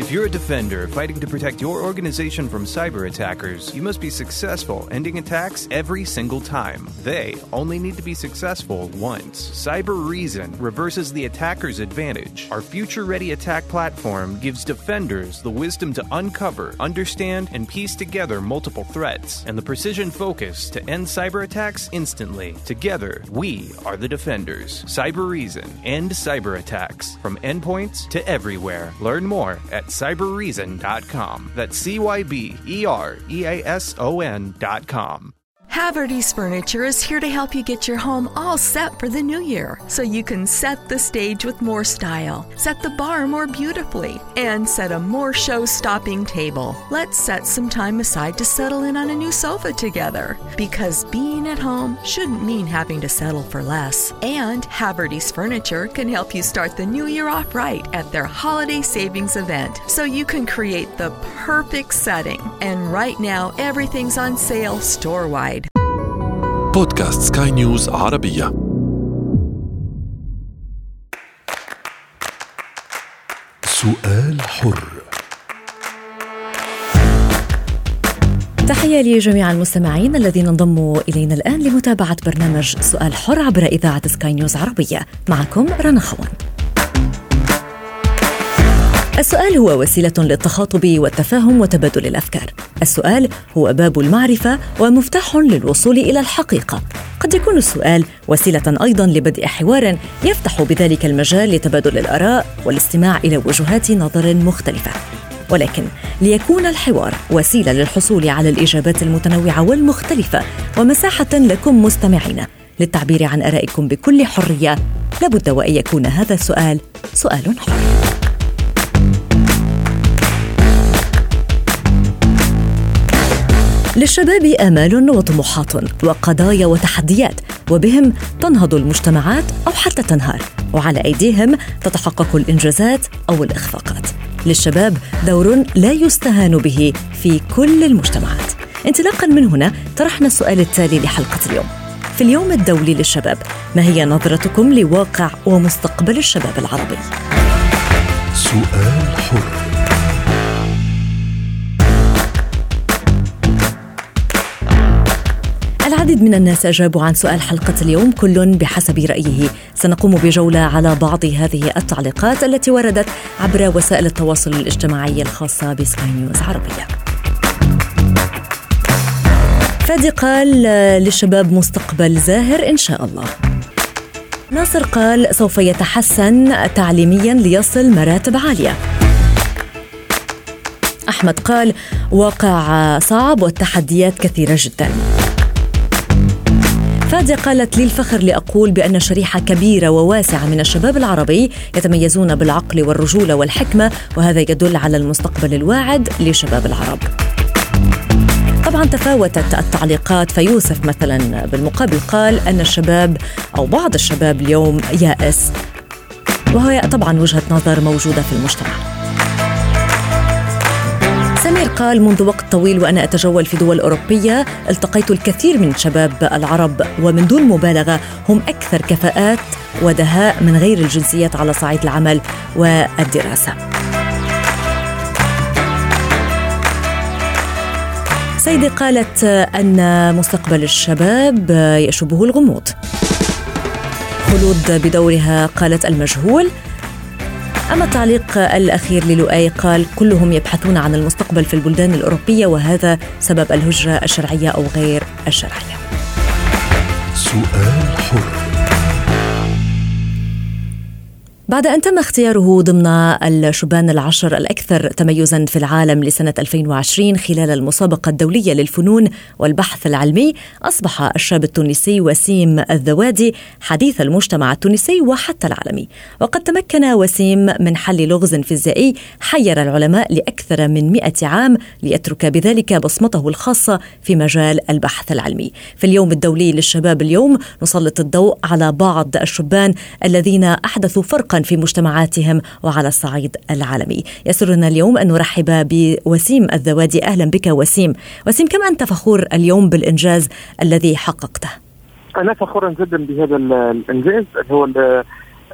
If you're a defender fighting to protect your organization from cyber attackers, you must be successful ending attacks every single time. They only need to be successful once. Cyber Reason reverses the attacker's advantage. Our future ready attack platform gives defenders the wisdom to uncover, understand, and piece together multiple threats, and the precision focus to end cyber attacks instantly. Together, we are the defenders. Cyber Reason. End cyber attacks from endpoints to everywhere. Learn more at cyberreason.com. That's C Y B E R E A S O N.com. Haverty's Furniture is here to help you get your home all set for the new year so you can set the stage with more style, set the bar more beautifully, and set a more show stopping table. Let's set some time aside to settle in on a new sofa together because being at home shouldn't mean having to settle for less. And Haverty's Furniture can help you start the new year off right at their holiday savings event so you can create the perfect setting. And right now, everything's on sale store wide. بودكاست سكاي نيوز عربية. سؤال حر. تحية لجميع المستمعين الذين انضموا إلينا الآن لمتابعة برنامج سؤال حر عبر إذاعة سكاي نيوز عربية. معكم رنا خوان السؤال هو وسيلة للتخاطب والتفاهم وتبادل الأفكار. السؤال هو باب المعرفة ومفتاح للوصول إلى الحقيقة. قد يكون السؤال وسيلة أيضا لبدء حوار يفتح بذلك المجال لتبادل الآراء والاستماع إلى وجهات نظر مختلفة. ولكن ليكون الحوار وسيلة للحصول على الإجابات المتنوعة والمختلفة ومساحة لكم مستمعين للتعبير عن آرائكم بكل حرية لابد وأن يكون هذا السؤال سؤال حر. للشباب آمال وطموحات وقضايا وتحديات وبهم تنهض المجتمعات أو حتى تنهار وعلى أيديهم تتحقق الإنجازات أو الإخفاقات. للشباب دور لا يستهان به في كل المجتمعات. انطلاقا من هنا طرحنا السؤال التالي لحلقة اليوم. في اليوم الدولي للشباب ما هي نظرتكم لواقع ومستقبل الشباب العربي؟ سؤال حر. العديد من الناس أجابوا عن سؤال حلقة اليوم كل بحسب رأيه. سنقوم بجولة على بعض هذه التعليقات التي وردت عبر وسائل التواصل الاجتماعي الخاصة بسكاي نيوز عربية. فادي قال للشباب مستقبل زاهر إن شاء الله. ناصر قال سوف يتحسن تعليميا ليصل مراتب عالية. أحمد قال واقع صعب والتحديات كثيرة جدا. فادي قالت لي الفخر لأقول بأن شريحة كبيرة وواسعة من الشباب العربي يتميزون بالعقل والرجولة والحكمة وهذا يدل على المستقبل الواعد لشباب العرب. طبعا تفاوتت التعليقات فيوسف مثلا بالمقابل قال أن الشباب أو بعض الشباب اليوم يائس وهي طبعا وجهة نظر موجودة في المجتمع. سمير قال منذ وقت طويل وأنا أتجول في دول أوروبية التقيت الكثير من شباب العرب ومن دون مبالغة هم أكثر كفاءات ودهاء من غير الجنسيات على صعيد العمل والدراسة. سيدي قالت أن مستقبل الشباب يشبه الغموض. خلود بدورها قالت المجهول أما التعليق الأخير للؤي قال كلهم يبحثون عن المستقبل في البلدان الأوروبية وهذا سبب الهجرة الشرعية أو غير الشرعية. سؤال حر. بعد أن تم اختياره ضمن الشبان العشر الأكثر تميزا في العالم لسنة 2020 خلال المسابقة الدولية للفنون والبحث العلمي أصبح الشاب التونسي وسيم الذوادي حديث المجتمع التونسي وحتى العالمي. وقد تمكن وسيم من حل لغز فيزيائي حير العلماء لأكثر من 100 عام ليترك بذلك بصمته الخاصة في مجال البحث العلمي. في اليوم الدولي للشباب اليوم نسلط الضوء على بعض الشبان الذين أحدثوا فرقا في مجتمعاتهم وعلى الصعيد العالمي. يسرنا اليوم أن نرحب بوسيم الذوادي. أهلا بك وسيم. وسيم كم أنت فخور اليوم بالإنجاز الذي حققته؟ أنا فخور جدا بهذا الإنجاز. اللي هو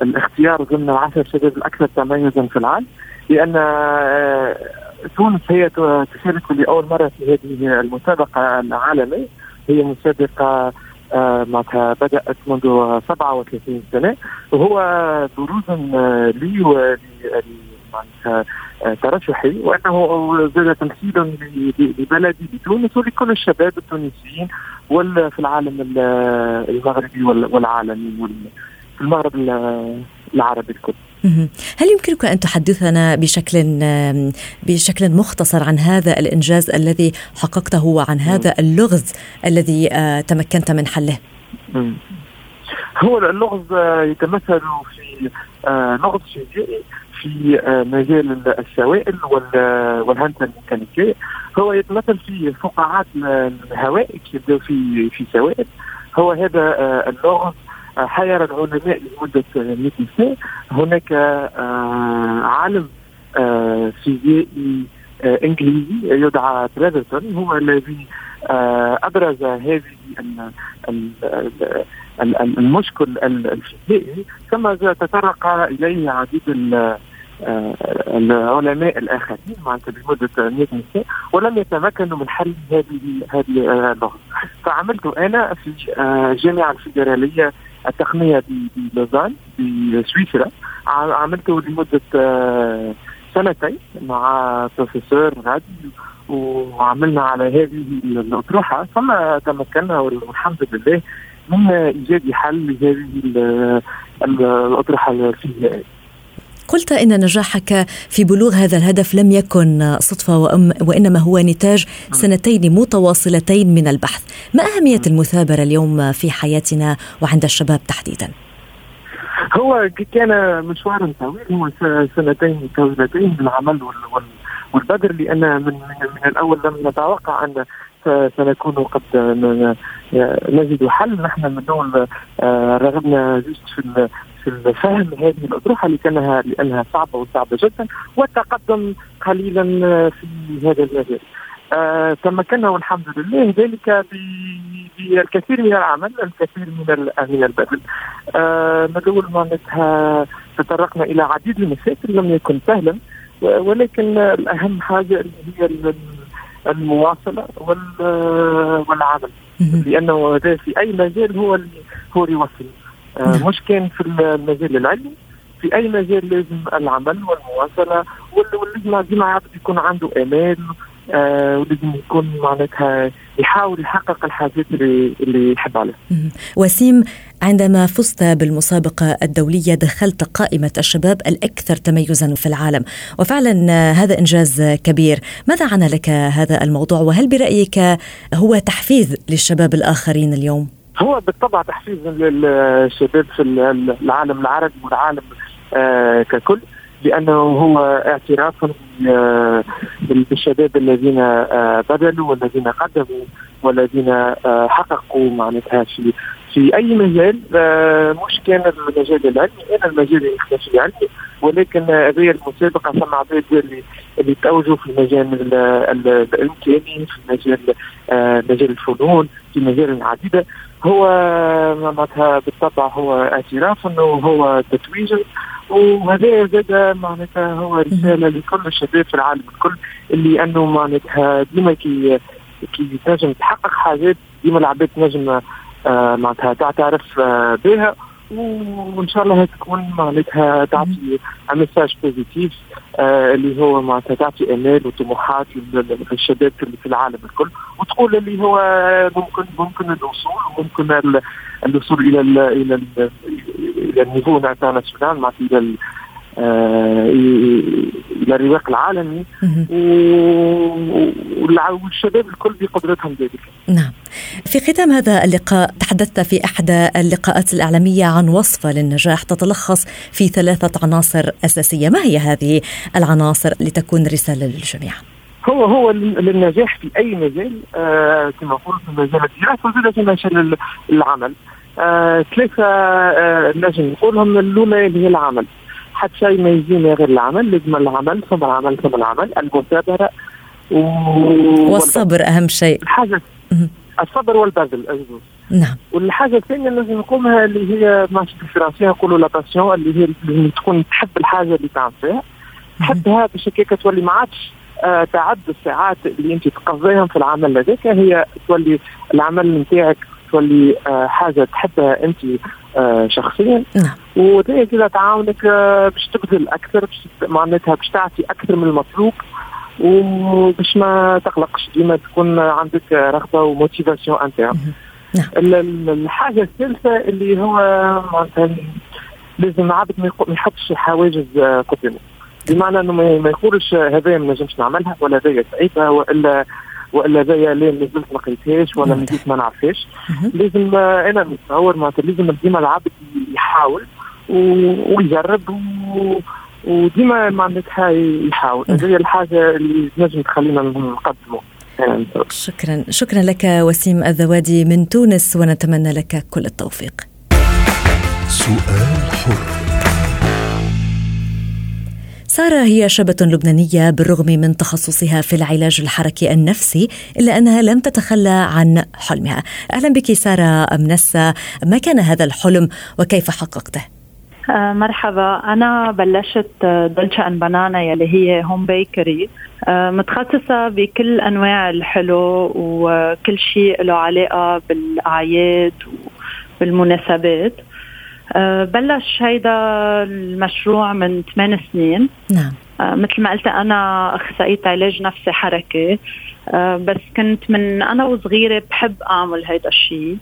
الاختيار ضمن عشر شباب الأكثر تميزا في العالم لأن آه، تونس هي تشارك لأول مرة في هذه المسابقة العالمية. هي مسابقة آه، معناتها بدأت منذ 37 سنة. وهو بروز لي ولي معناتها ترشحي وأنه زاد تمثيل لبلدي بتونس ولكل الشباب التونسيين وفي العالم المغربي والعالمي. في المغرب العربي الكل. هل يمكنك أن تحدثنا بشكل بشكل مختصر عن هذا الإنجاز الذي حققته وعن هذا اللغز الذي آه، تمكنت من حله؟ هو اللغز يتمثل في آه، لغز فيزيائي في آه، مجال السوائل والهندسة الميكانيكية. هو يتمثل في فقاعات الهواء في في سوائل. هو هذا اللغز حير العلماء لمدة 100 سنة. هناك آه، عالم آه، فيزيائي آه، إنجليزي يدعى بريفرتون هو الذي أبرز هذه المشكل الفيزيائي. ثم تطرق إليه عديد العلماء الآخرين معناتها بمده 100 سنة ولم يتمكنوا من حل هذه هذه اللغة. فعملت أنا في الجامعة الفيدرالية التقنية بلوزان بسويسرا عملته لمدة آه، سنتين مع بروفيسور غادي وعملنا على هذه الأطروحة. ثم تمكنا والحمد لله من إيجاد حل لهذه الأطروحة الفيزيائية. قلت إن نجاحك في بلوغ هذا الهدف لم يكن صدفة وإنما هو نتاج سنتين متواصلتين من البحث، ما أهمية المثابرة اليوم في حياتنا وعند الشباب تحديدا؟ هو كان مشوار طويل هو سنتين طويلتين من العمل والبذر لأن من من الأول لم نتوقع أن سنكون قد نجد حل نحن من دول آه، رغبنا في فهم هذه الاطروحه لانها لأنها صعبة وصعبة جدا والتقدم قليلا في هذا المجال. آه تمكنا والحمد لله ذلك بالكثير من العمل الكثير من من البذل. آه ندور معناتها تطرقنا إلى عديد من المشاكل لم يكن سهلا ولكن الأهم حاجة اللي هي المواصلة والعمل لأنه هذا في أي مجال هو هو اللي يوصل آه، مش كان في المجال العلمي. في أي مجال لازم العمل والمواصلة ولازم ديما عبد يكون عنده أمال آه ولازم يكون معناتها يحاول يحقق الحاجات اللي اللي يحب عليها. وسيم عندما فزت بالمسابقة الدولية دخلت قائمة الشباب الأكثر تميزا في العالم. وفعلا هذا إنجاز كبير. ماذا عنى لك هذا الموضوع؟ وهل برأيك هو تحفيز للشباب الآخرين اليوم؟ هو بالطبع تحفيز للشباب في العالم العربي والعالم آه ككل لأنه هو اعتراف آه، بالشباب الذين آه بذلوا والذين قدموا والذين حققوا معناتها في في أي مجال مش كان المجال العلمي أنا المجال الاختلافي العلمي ولكن هذه المسابقه ثم عباد اللي اللي توجوا في المجال الإمكاني في مجال مجال الفنون في مجال عديدة. هو معناتها بالطبع هو اعتراف انه هو تتويج وهذا زاد معناتها هو رسالة لكل الشباب في العالم الكل اللي أنه معناتها ديما كي كي تنجم تحقق حاجات ديما العباد تنجم آه معناتها تعترف آه بها. وإن شاء الله تكون معناتها تعطي message positif آه اللي هو معناتها تعطي امال وطموحات للشباب في العالم الكل. وتقول اللي هو ممكن ممكن الوصول وممكن الوصول إلى ال إلى ال إلى النيفو انترناسيونال معناتها إلى آه إلى الرواق العالمي والشباب الكل بقدرتهم ذلك. نعم. في ختام هذا اللقاء تحدثت في احدى اللقاءات الإعلامية عن وصفه للنجاح تتلخص في ثلاثة عناصر أساسية، ما هي هذه العناصر لتكون رسالة للجميع؟ هو هو للنجاح في أي مجال آه كما قلت في مجال الدراسة وزاد في مجال العمل. آه ثلاثة آه نجم نقولهم الأولى اللي هي العمل. حد شيء ما يجينا غير العمل لازم العمل ثم العمل ثم العمل المثابرة و... والصبر أهم شيء. الحاجة الصبر والبذل أجدو. نعم. والحاجة الثانية اللي لازم نقومها اللي هي ماشي بالفرنسيه نقولوا لا باسيون اللي هي لازم تكون تحب الحاجة اللي تعمل فيها. تحبها باش هكاك تولي ما عادش آه تعد الساعات اللي انت تقضيهم في العمل هذاك هي تولي العمل نتاعك تولي آه حاجة تحبها انت شخصيا. نعم. وهذا كذا تعاونك آه باش تبذل أكثر باش معناتها باش تعطي أكثر من المطلوب وباش ما تقلقش. ديما تكون عندك رغبة و motivation interne نعم. الحاجة الثالثة اللي هو معناتها لازم العبد ما يحطش حواجز قدامه. بمعنى إنه ما يقولش هذايا ما نجمش نعملها ولا هذايا صعيبه وإلا وإلا هذايا لا مازلت ما لقيتهاش ولا مازلت ما نعرفهاش. لازم أنا نتصور معناتها لازم ديما العبد يحاول ويجرب و... وديما معناتها يحاول. هذه الحاجة اللي نجم تخلينا نقدمه شكرا. شكرا لك وسيم الذوادي من تونس ونتمنى لك كل التوفيق. سؤال حر. سارة هي شابة لبنانية بالرغم من تخصصها في العلاج الحركي النفسي إلا أنها لم تتخلى عن حلمها. أهلا بك سارة أمنسة ما كان هذا الحلم وكيف حققته؟ آه مرحبا. أنا بلشت دولتشا أن بنانا يلي هي هوم بيكري آه متخصصة بكل أنواع الحلو وكل شيء له علاقة بالأعياد وبالمناسبات آه بلش هيدا المشروع من ثمان سنين. نعم. آه مثل ما قلت أنا أخصائية علاج نفسي حركي آه بس كنت من أنا وصغيرة بحب أعمل هيدا الشيء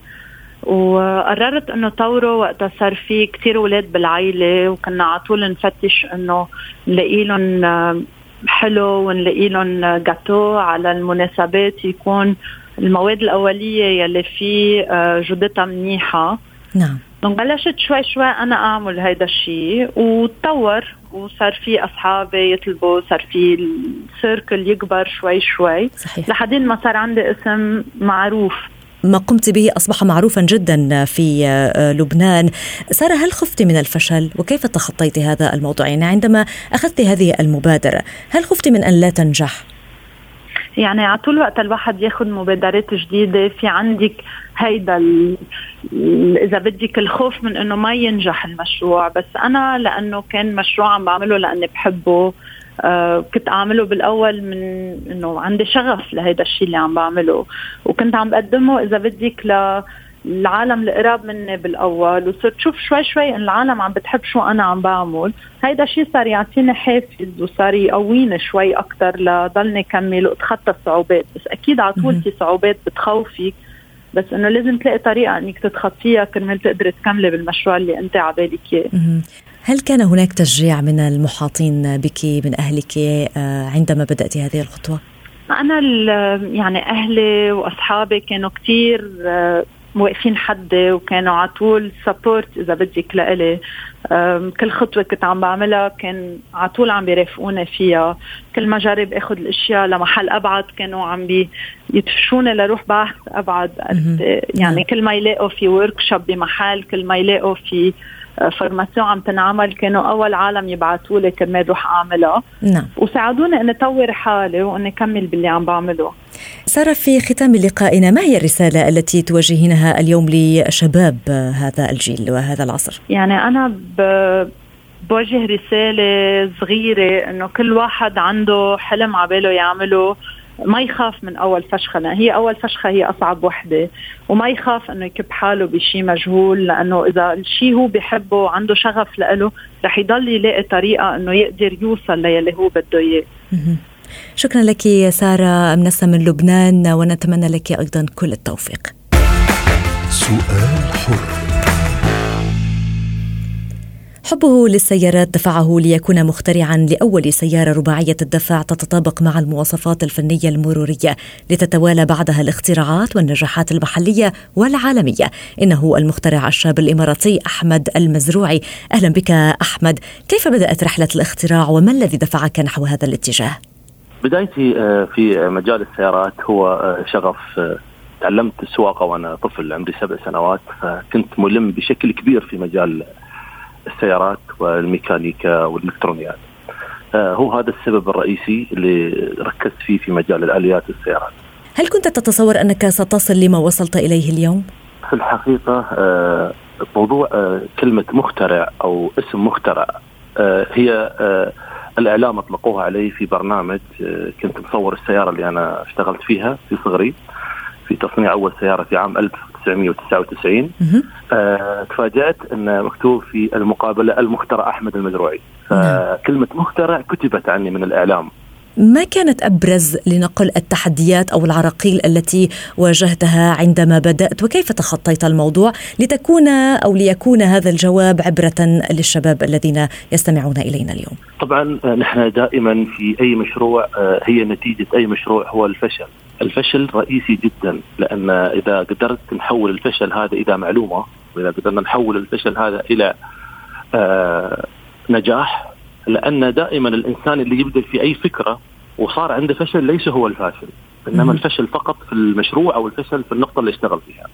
وقررت إنه طوره وقتها صار في كثير أولاد بالعائله وكنا على طول نفتش إنه نلاقي لهم حلو ونلاقي لهم جاتو على المناسبات يكون المواد الأولية يلي فيه جودتها منيحة. نعم. بلشت شوي شوي أنا أعمل هيدا الشيء وتطور وصار في أصحابي يطلبوا صار في السيركل يكبر شوي شوي. صحيح. لحدين ما صار عندي اسم معروف. ما قمت به أصبح معروفا جدا في لبنان. سارة هل خفت من الفشل؟ وكيف تخطيت هذا الموضوع؟ يعني عندما أخذت هذه المبادرة هل خفت من أن لا تنجح؟ يعني على طول وقت الواحد ياخذ مبادرات جديدة في عندك هيدا إذا بدك الخوف من إنه ما ينجح المشروع. بس أنا لأنه كان مشروع عم بعمله لأني بحبه. آه كنت أعمله بالأول من إنه عندي شغف لهيدا الشيء اللي عم بعمله. وكنت عم بقدمه إذا بدك ل العالم القراب مني بالأول وصرت شوف شوي شوي إن العالم عم بتحب شو أنا عم بعمل. هيدا الشيء صار يعطيني حافز وصار يقويني شوي أكثر لضلني كمل واتخطى الصعوبات بس أكيد على طول في صعوبات بتخوفك بس إنه لازم تلاقي طريقة إنك تتخطيها كرمال تقدري تكملي بالمشروع اللي أنت عبالك إياه. هل كان هناك تشجيع من المحاطين بك من أهلك عندما بدات هذه الخطوة؟ أنا يعني أهلي وأصحابي كانوا كثير واقفين حدي وكانوا على طول سبورت إذا بدك لإلي كل خطوة كنت عم بعملها كان على طول عم بيرافقوني فيها. كل ما جرب آخذ الأشياء لمحل أبعد كانوا عم يدفشوني لروح بحث أبعد. يعني كل ما يلاقوا في workshop بمحل كل ما يلاقوا في formation عم تنعمل كانوا أول عالم يبعثوا لي كرمال روح أعملها. نعم. وساعدوني إني اطور حالي وإني اكمل باللي عم بعمله. سارة في ختام لقائنا ما هي الرسالة التي توجهينها اليوم لشباب هذا الجيل وهذا العصر؟ يعني أنا ب... بوجه رسالة صغيرة إنه كل واحد عنده حلم عباله يعمله ما يخاف من أول فشخة لأن هي أول فشخة هي أصعب وحدة وما يخاف إنه يكب حاله بشيء مجهول لأنه إذا الشيء هو بحبه وعنده شغف له رح يضل يلاقي طريقة إنه يقدر يوصل للي هو بده إياه شكرا لك سارة منسة من لبنان ونتمنى لك أيضا كل التوفيق. سؤال حر. حبه للسيارات دفعه ليكون مخترعا لأول سيارة رباعية الدفع تتطابق مع المواصفات الفنية المرورية لتتوالى بعدها الاختراعات والنجاحات المحلية والعالمية. إنه المخترع الشاب الإماراتي أحمد المزروعي. أهلا بك أحمد. كيف بدأت رحلة الاختراع وما الذي دفعك نحو هذا الاتجاه؟ بدايتي في مجال السيارات هو شغف تعلمت السواقة وأنا طفل عمري سبع سنوات فكنت ملم بشكل كبير في مجال السيارات والميكانيكا والإلكترونيات. هو هذا السبب الرئيسي اللي ركزت فيه في مجال الاليات السيارات. هل كنت تتصور أنك ستصل لما وصلت إليه اليوم؟ في الحقيقة موضوع كلمة مخترع أو اسم مخترع هي الإعلام أطلقوها علي في برنامج كنت مصور السيارة اللي أنا اشتغلت فيها في صغري في تصنيع أول سيارة في عام 1999 آه تفاجأت أن مكتوب في المقابلة المخترع أحمد المزروعي. نعم. فكلمة مخترع كتبت عني من الإعلام. ما كانت أبرز لنقل التحديات أو العراقيل التي واجهتها عندما بدأت وكيف تخطيت الموضوع لتكون أو ليكون هذا الجواب عبرة للشباب الذين يستمعون إلينا اليوم؟ طبعا نحن دائما في أي مشروع آه، هي نتيجة أي مشروع هو الفشل. الفشل رئيسي جدا لأن إذا قدرت نحول الفشل هذا إلى معلومة وإذا قدرنا نحول الفشل هذا إلى آه نجاح لأن دائما الإنسان اللي يبدا في أي فكرة وصار عنده فشل ليس هو الفاشل إنما الفشل فقط في المشروع أو الفشل في النقطة اللي اشتغل فيها.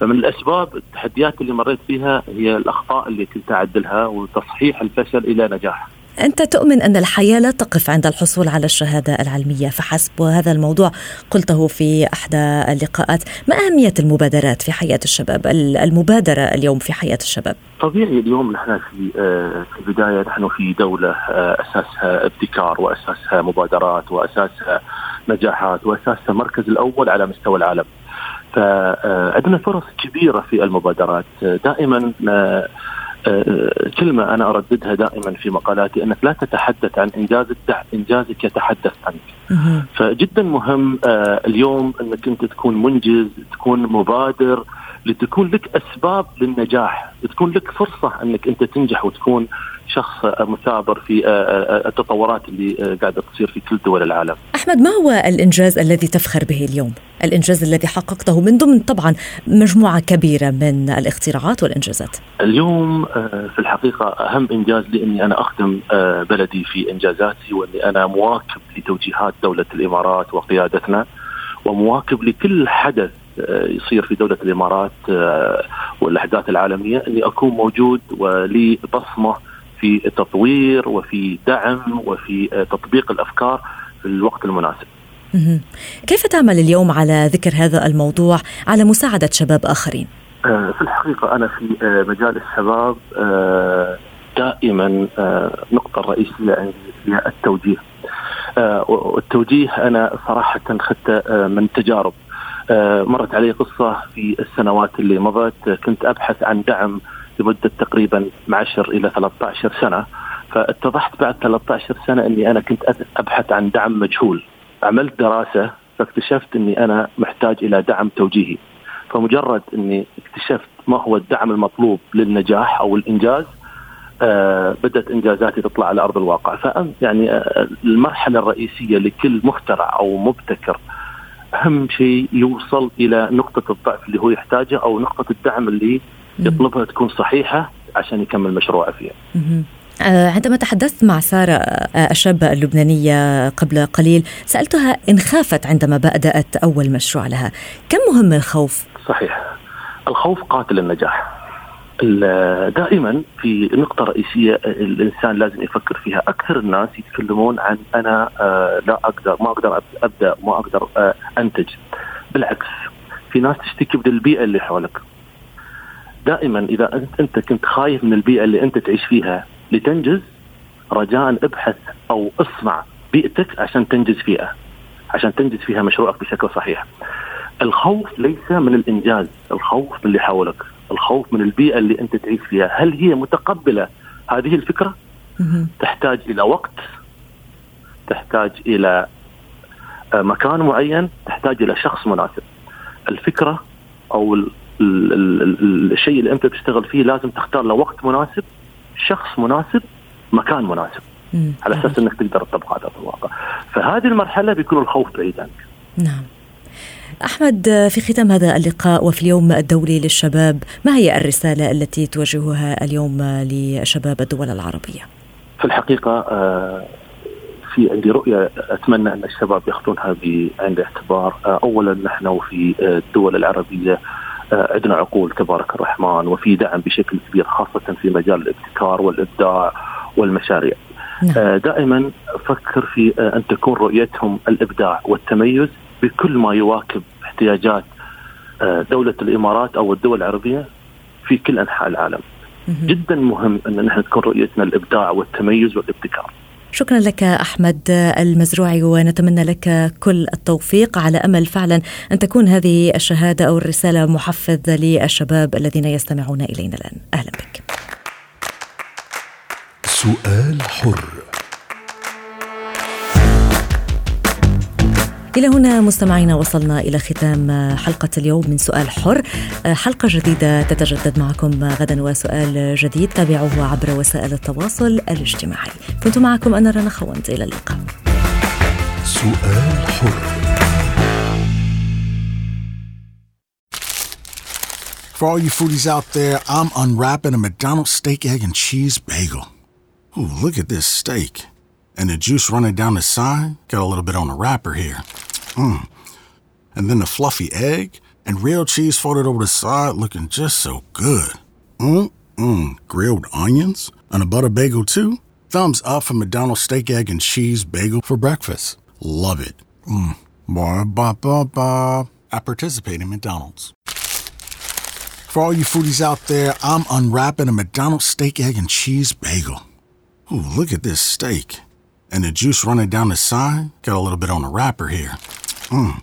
فمن الأسباب التحديات اللي مريت فيها هي الأخطاء اللي كنت أعدلها وتصحيح الفشل إلى نجاح. أنت تؤمن أن الحياة لا تقف عند الحصول على الشهادة العلمية فحسب وهذا الموضوع قلته في إحدى اللقاءات. ما أهمية المبادرات في حياة الشباب؟ المبادرة اليوم في حياة الشباب. طبيعي اليوم نحن في آه، في البداية نحن في دولة آه، أساسها ابتكار وأساسها مبادرات وأساسها نجاحات وأساسها المركز الأول على مستوى العالم. فعندنا فرص كبيرة في المبادرات. دائما كلمة أنا أرددها دائما في مقالاتي أنك لا تتحدث عن إنجاز إنجازك يتحدث عنك فجدا مهم آه، اليوم أنك أنت تكون منجز تكون مبادر لتكون لك أسباب للنجاح تكون لك فرصة أنك أنت تنجح وتكون شخص مثابر في آه، آه، التطورات اللي آه، قاعدة تصير في كل دول العالم. أحمد ما هو الإنجاز الذي تفخر به اليوم؟ الإنجاز الذي حققته من ضمن طبعا مجموعة كبيرة من الاختراعات والإنجازات. اليوم في الحقيقة أهم إنجاز لي اني أنا أخدم بلدي في إنجازاتي وأني أنا مواكب لتوجيهات دولة الإمارات وقيادتنا ومواكب لكل حدث يصير في دولة الإمارات والأحداث العالمية أني أكون موجود ولي بصمة في تطوير وفي دعم وفي آه، تطبيق الأفكار في الوقت المناسب. كيف تعمل اليوم على ذكر هذا الموضوع على مساعدة شباب آخرين؟ آه، في الحقيقة أنا في آه، مجال الشباب دائما النقطه الرئيسية عندي هي التوجيه. والتوجيه أنا صراحة اخذته من تجارب. مرت علي قصة في السنوات اللي مضت كنت أبحث عن دعم لمدة تقريبا 10 إلى 13 سنة. فاتضحت بعد 13 سنة إني أنا كنت أبحث عن دعم مجهول. عملت دراسة فاكتشفت إني أنا محتاج إلى دعم توجيهي. فمجرد إني اكتشفت ما هو الدعم المطلوب للنجاح أو الإنجاز آه بدأت إنجازاتي تطلع على أرض الواقع. ف يعني آه المرحلة الرئيسية لكل مخترع أو مبتكر أهم شيء يوصل إلى نقطة الضعف اللي هو يحتاجه أو نقطة الدعم اللي يطلبها تكون صحيحة عشان يكمل مشروعه فيها. آه، عندما تحدثت مع سارة آه، الشابة اللبنانية قبل قليل سألتها إن خافت عندما بدأت أول مشروع لها. كم مهم الخوف؟ صحيح. الخوف قاتل النجاح. دائما في نقطة رئيسية الإنسان لازم يفكر فيها. أكثر الناس يتكلمون عن أنا آه، لا أقدر ما أقدر أبدأ ما أقدر أنتج. بالعكس في ناس تشتكي من البيئة اللي حولك. دائما إذا انت كنت خايف من البيئة اللي أنت تعيش فيها لتنجز رجاء ابحث أو اصنع بيئتك عشان تنجز فيها عشان تنجز فيها مشروعك بشكل صحيح. الخوف ليس من الإنجاز، الخوف من اللي حولك، الخوف من البيئة اللي أنت تعيش فيها، هل هي متقبلة هذه الفكرة؟ تحتاج إلى وقت تحتاج إلى آه، مكان معين، تحتاج إلى شخص مناسب. الفكرة أو الشيء اللي انت تشتغل فيه لازم تختار له وقت مناسب شخص مناسب مكان مناسب. على أساس إنك تقدر تطبق هذا في الواقع. فهذه المرحلة بيكون الخوف بعيد عنك. نعم. أحمد في ختام هذا اللقاء وفي اليوم الدولي للشباب ما هي الرسالة التي توجهها اليوم لشباب الدول العربية؟ في الحقيقة آه، في عندي رؤية أتمنى أن الشباب يأخذونها بعين الاعتبار. آه، اولا نحن وفي الدول العربية آه، عندنا عقول تبارك الرحمن وفي دعم بشكل كبير خاصة في مجال الابتكار والإبداع والمشاريع. نعم. آه، دائما فكر في آه، أن تكون رؤيتهم الإبداع والتميز بكل ما يواكب احتياجات دولة الإمارات أو الدول العربية في كل أنحاء العالم. جدا مهم أن نحن تكون رؤيتنا الإبداع والتميز والابتكار. شكرا لك أحمد المزروعي ونتمنى لك كل التوفيق. على أمل فعلا أن تكون هذه الشهادة أو الرسالة محفز للشباب الذين يستمعون إلينا الآن. أهلا بك. سؤال حر. إلى هنا مستمعينا وصلنا إلى ختام حلقة اليوم من سؤال حر حلقة جديدة تتجدد معكم غدا وسؤال جديد تابعوه عبر وسائل التواصل الاجتماعي كنت معكم أنا رنا خوانت إلى اللقاء سؤال حر For all you foodies out there, I'm unwrapping a McDonald's steak, egg, and cheese bagel. Ooh, look at this steak. And the juice running down the side. Got a little bit on the wrapper here. Mmm. And then the fluffy egg and real cheese folded over the side looking just so good. Mmm, mmm. Grilled onions and a butter bagel too. Thumbs up for McDonald's steak, egg, and cheese bagel for breakfast. Love it. Mmm. Ba ba ba ba. I participate in McDonald's. For all you foodies out there, I'm unwrapping a McDonald's steak, egg, and cheese bagel. Ooh, look at this steak. And the juice running down the side. Got a little bit on the wrapper here. Mmm.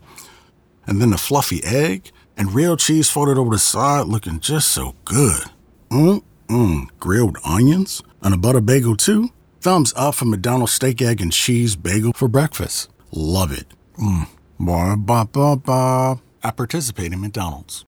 And then the fluffy egg and real cheese folded over the side looking just so good. Mmm, mmm. Grilled onions and a butter bagel too. Thumbs up for McDonald's steak, egg, and cheese bagel for breakfast. Love it. Mmm. Ba ba ba ba. I participate in McDonald's.